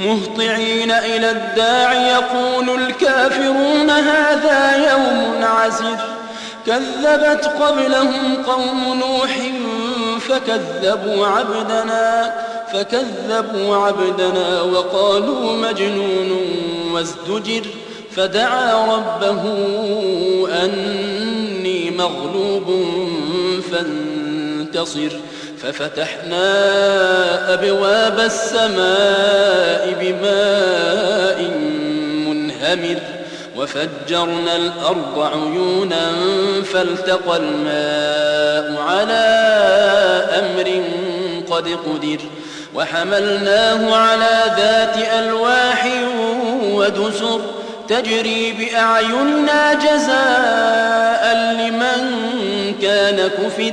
مهطعين إلى الداع يقول الكافرون هذا يوم عسر كذبت قبلهم قوم نوح فكذبوا عبدنا فكذبوا عبدنا وقالوا مجنون وازدجر. فدعا ربه أني مغلوب فانتصر. ففتحنا أبواب السماء بماء منهمر وفجرنا الأرض عيونا فالتقى الماء على أمر قد قدر وحملناه على ذات ألواح ودسر تجري بأعيننا جزاء لمن كان كفر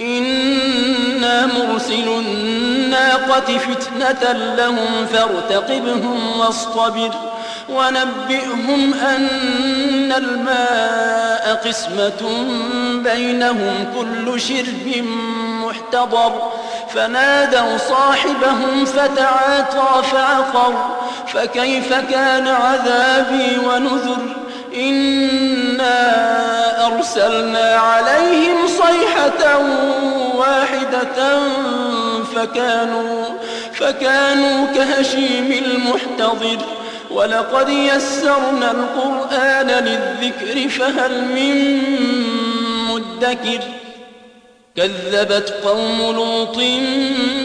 إنا مرسل الناقة فتنة لهم فارتقبهم واصطبر ونبئهم أن الماء قسمة بينهم كل شرب محتضر فنادوا صاحبهم فتعاطى فعقر فكيف كان عذابي ونذر إنا أرسلنا عليهم صيحة فكانوا, فكانوا كهشيم المحتضر. ولقد يسرنا القرآن للذكر فهل من مدكر؟ كذبت قوم لوط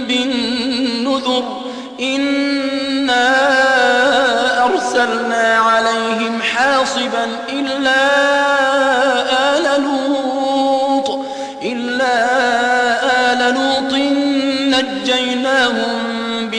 بالنذر. إنا أرسلنا عليهم حاصبا إلا